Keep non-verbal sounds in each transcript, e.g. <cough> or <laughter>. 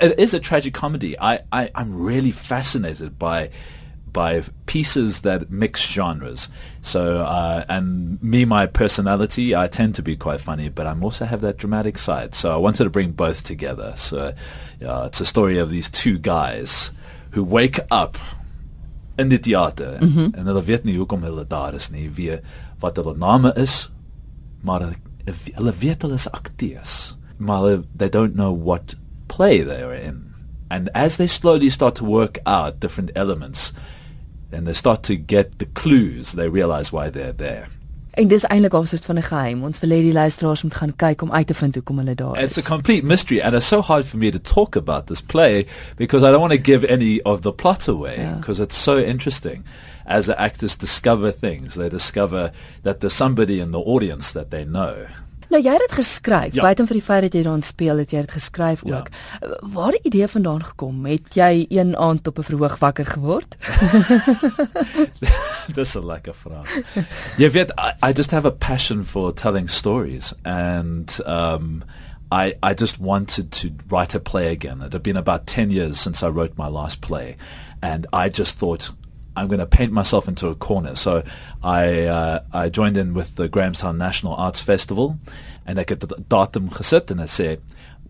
It is a tragic comedy. I, I I'm really fascinated by by pieces that mix genres. So, uh, and me, my personality, I tend to be quite funny, but I'm also have that dramatic side. So I wanted to bring both together. So, yeah, it's a story of these two guys who wake up in die teater mm -hmm. en hulle weet nie hoekom hulle daar is nie, wie wat hulle name is, maar hulle weet hulle is akteurs, maar they don't know what play they are in. And as they slowly start to work out different elements, and they start to get the clues, they realize why they're there. En dis eintlik al 'n soort van 'n geheim. Ons wil hê die luisteraars moet gaan kyk om uit te vind hoekom hulle daar is. It's a complete mystery and it's so hard for me to talk about this play because I don't want to give any of the plot away because yeah. it's so interesting. As the actors discover things, they discover that there's somebody in the audience that they know. Nou jy het dit geskryf, ja. buite van die feit dat jy daarin speel, het jy dit geskryf ja. ook. Ja. Waar die idee vandaan gekom? Het jy een aand op 'n verhoog wakker geword? <laughs> Dis 'n lekker vraag. Jy weet I, I just have a passion for telling stories and um I I just wanted to write a play again. It had been about 10 years since I wrote my last play and I just thought I'm going to paint myself into a corner. So I uh, I joined in with the Grahamstown National Arts Festival, and I get the datum gesit, and I say,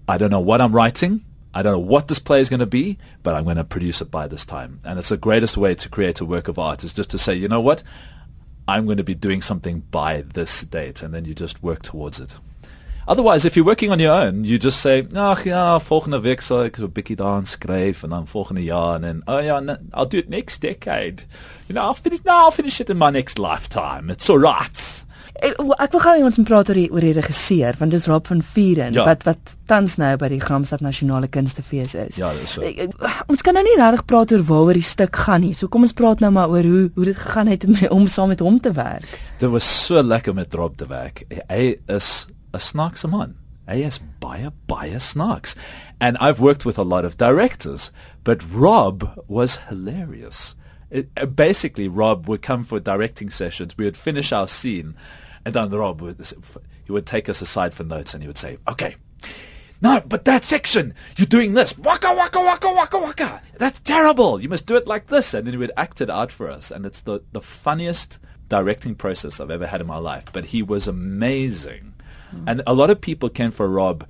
I don't know what I'm writing. I don't know what this play is going to be, but I'm going to produce it by this time. And it's the greatest way to create a work of art is just to say, you know what, I'm going to be doing something by this date, and then you just work towards it. Otherwise, if you're working on your own, you just say, "Ag ja, volgende week sal ek so 'n bietjie daaraan skryf en dan volgende jaar en dan oh ja, I'll do it next decade. You know, I'll finish now, I'll finish it in my next lifetime. It's all right." Ek, ek wil gou ons praat oor die oor die regisseur want dis Rob van Vieren ja. wat wat tans nou by die Gramstad Nasionale Kunstefees is. Ja, dis so. Ons kan nou nie regtig praat oor waaroor die stuk gaan nie. So kom ons praat nou maar oor hoe hoe dit gegaan het om saam met hom te werk. Dit was so lekker met Rob te werk. Hy is 'n snaakse man. Hy is baie baie snaaks. And I've worked with a lot of directors, but Rob was hilarious. It, uh, basically, Rob would come for directing sessions. We would finish our scene, and then Rob would he would take us aside for notes, and he would say, "Okay, no, but that section, you're doing this. Waka, waka, waka, waka, waka. That's terrible. You must do it like this. And then he would act it out for us. And it's the, the funniest directing process I've ever had in my life. But he was amazing. Mm. And a lot of people came for Rob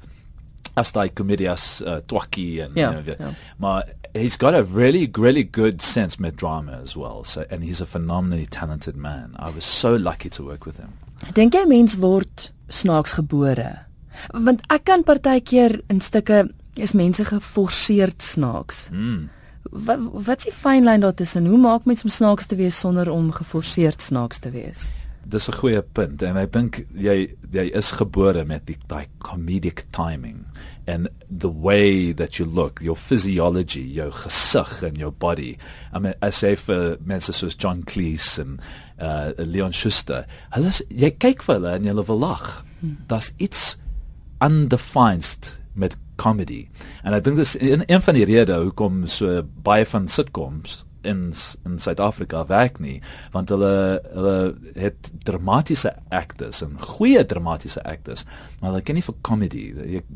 as like comedias uh, twaki and yeah, you know, yeah. he's got a really really good sense met drama as well. So and he's a phenomenally talented man. I was so lucky to work with him. Dink jy mens word snaaks gebore? Want ek kan partykeer in stukke is mense geforseerd snaaks. Mm. Wat wat's die fyn lyn daar tussen? Hoe maak mens om snaaks te wees sonder om geforseerd snaaks te wees? Dis 'n goeie punt en ek dink jy jy is gebore met die daai comedic timing and the way that you look your physiology your gesig and your body i mean i say for mense soos John Cleese en uh, Leon Schuster hulle jy kyk vir hulle en jy wil lag hmm. das iets undefined met comedy and i think this in een van die redes hoekom so baie van sitcoms in in Suid-Afrika werk nie want hulle hulle het dramatiese actors en goeie dramatiese actors maar hulle ken nie vir comedy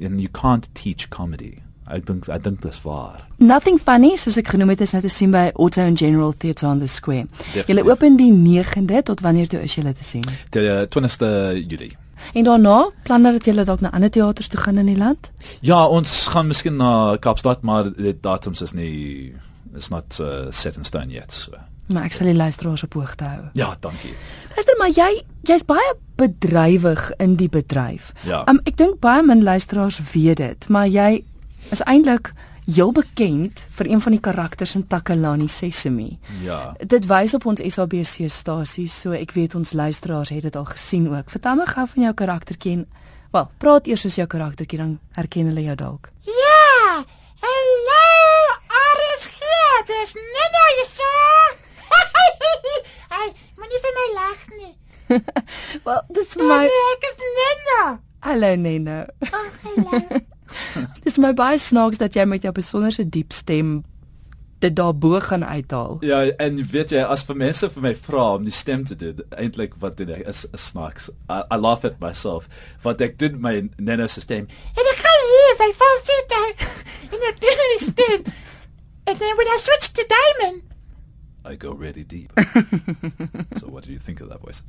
and you can't teach comedy. Ek dink ek dink dis waar. Nothing funny soos ek genoem het is net te sien by Auto and General Theatre on the Square. Julle open die 9de tot wanneer toe is julle te sien? Die 20ste Julie. En daarna planne dat julle dalk na ander teaters toe gaan in die land? Ja, ons gaan miskien na Kaapstad, maar die datums is nie it's not uh, set in stone yet so. Maar ek sal die luisteraars op hoogte hou. Ja, dankie. Luister maar jy jy's baie bedrywig in die bedryf. Ja. Um, ek dink baie min luisteraars weet dit, maar jy is eintlik heel bekend vir een van die karakters in Takalani Sesemi. Ja. Dit wys op ons SABC stasie, so ek weet ons luisteraars het dit al gesien ook. Vertel my gou van jou karaktertjie en wel, praat eers oor jou karaktertjie dan herken hulle jou dalk. Ja. Hallo dis Nino hierso. Ai, moenie vir my lag nie. <laughs> well, dis my nee, Ek is Nino. Hallo Nino. Ag, hallo. <laughs> dis my baie snaaks dat jy met jou besonderse diep stem dit daarbo gaan uithaal. Ja, en weet jy as vir mense vir my vra om die stem te doen, eintlik wat doen ek is, is snaaks. I, I laugh at myself. Wat ek doen my se stem. En ek gaan hier my falsetto en ek doen die stem. And then when I switched to Damon, I go really deep. <laughs> so what do you think of that voice?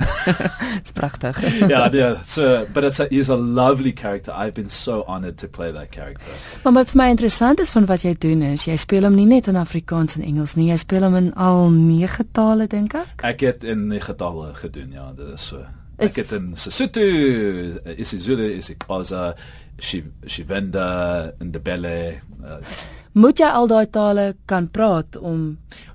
Dis pragtig. <laughs> yeah, yeah. So, but it's a, he's a lovely character. I've been so honored to play that character. Maar wat vir my interessant is van wat jy doen is jy speel hom nie net in Afrikaans en Engels nie, jy speel hom in al 9 tale dink ek. Ek het in die getalle gedoen, ja, dit is so. Is- Ek het in Sesotho, isiZulu, isiXhosa, Shi- Shivenda, Ndebele. Uh, Moet jy al daai tale kan praat om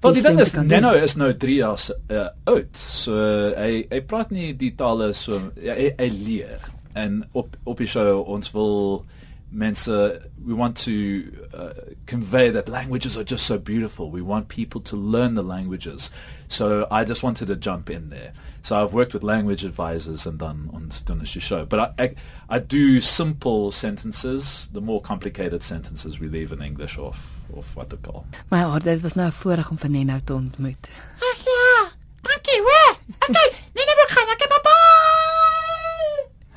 Wel die ding is Neno is nou 3 jaar uh, oud. So hy hy praat nie die tale so hy, hy leer. En op op die show ons wil mense we want to uh, convey that languages are just so beautiful. We want people to learn the languages. So I just wanted to jump in there. So I've worked with language advisors and done ons doen 'n show. But I, I I do simple sentences. The more complicated sentences we leave in English off of what to call. My ja, dit was nou 'n voorreg om vir Neno te ontmoet. ag ja, dankie hoor. Okay, nee nee, begin. Ek papa.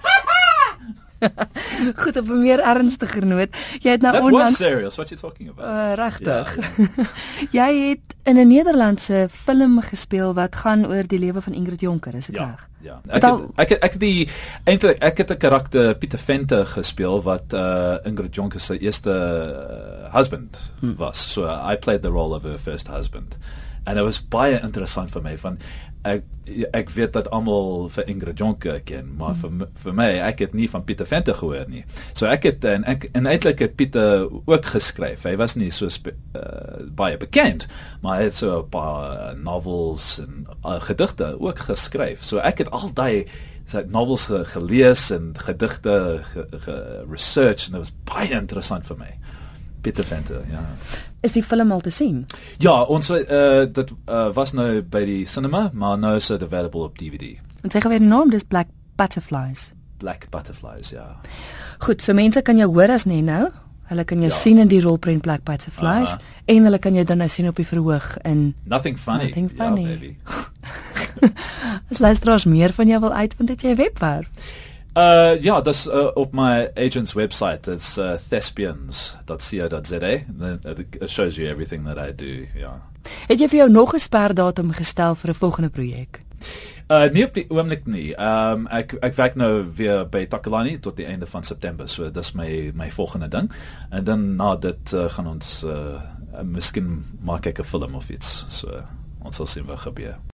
Papa. <laughs> Goed op 'n meer ernstiger noot. Jy het nou That was onlangs serious. What you talking about? uh, regtig. Ja, <laughs> jy het in 'n Nederlandse film gespeel wat gaan oor die lewe van Ingrid Jonker, is dit Ja. reg? Ja. Ek het, ek het, ek het die eintlik ek het 'n karakter Pieter Venter gespeel wat uh Ingrid Jonker se eerste uh, husband hmm. was. So uh, I played the role of her first husband. And it was baie interessant vir my van ek ek weet dat almal vir Ingrid Jonker ken, maar vir m- vir my ek het nie van Pieter Venter gehoor nie. So ek het en ek en eintlik het Pieter ook geskryf. Hy was nie so spe, uh, baie bekend, maar hy het so 'n paar novels en uh, gedigte ook geskryf. So ek het al daai sy novels ge, gelees en gedigte ge, ge research en dit was baie interessant vir my. Pieter Venter, ja. Is die film al te sien? Ja, ons uh, dit uh, was nou by die cinema, maar nou is dit available op DVD. En sê gou weer naam, dis Black Butterflies. Black Butterflies, ja. Goed, so mense kan jou hoor as Neno. Hulle kan jou Ja. sien in die rolprent Black Butterflies Aha. en hulle kan jou dan nou sien op die verhoog in Nothing funny. Nothing funny. Ja, baby. <laughs> As luisteraars meer van jou wil uitvind, het jy 'n webwerf. Uh ja, dis uh, op my agent's website. It's uh, thespians.co.za. Then It shows you everything that I do, ja. Het jy vir jou nog 'n sperdatum gestel vir 'n volgende projek? Uh nie op die oomblik nie. Um ek ek werk nou weer by Takalani tot die einde van September. So dis my my volgende ding. En dan na dit uh, gaan ons uh, uh miskien maak ek 'n film of iets. So ons sal sien wat gebeur.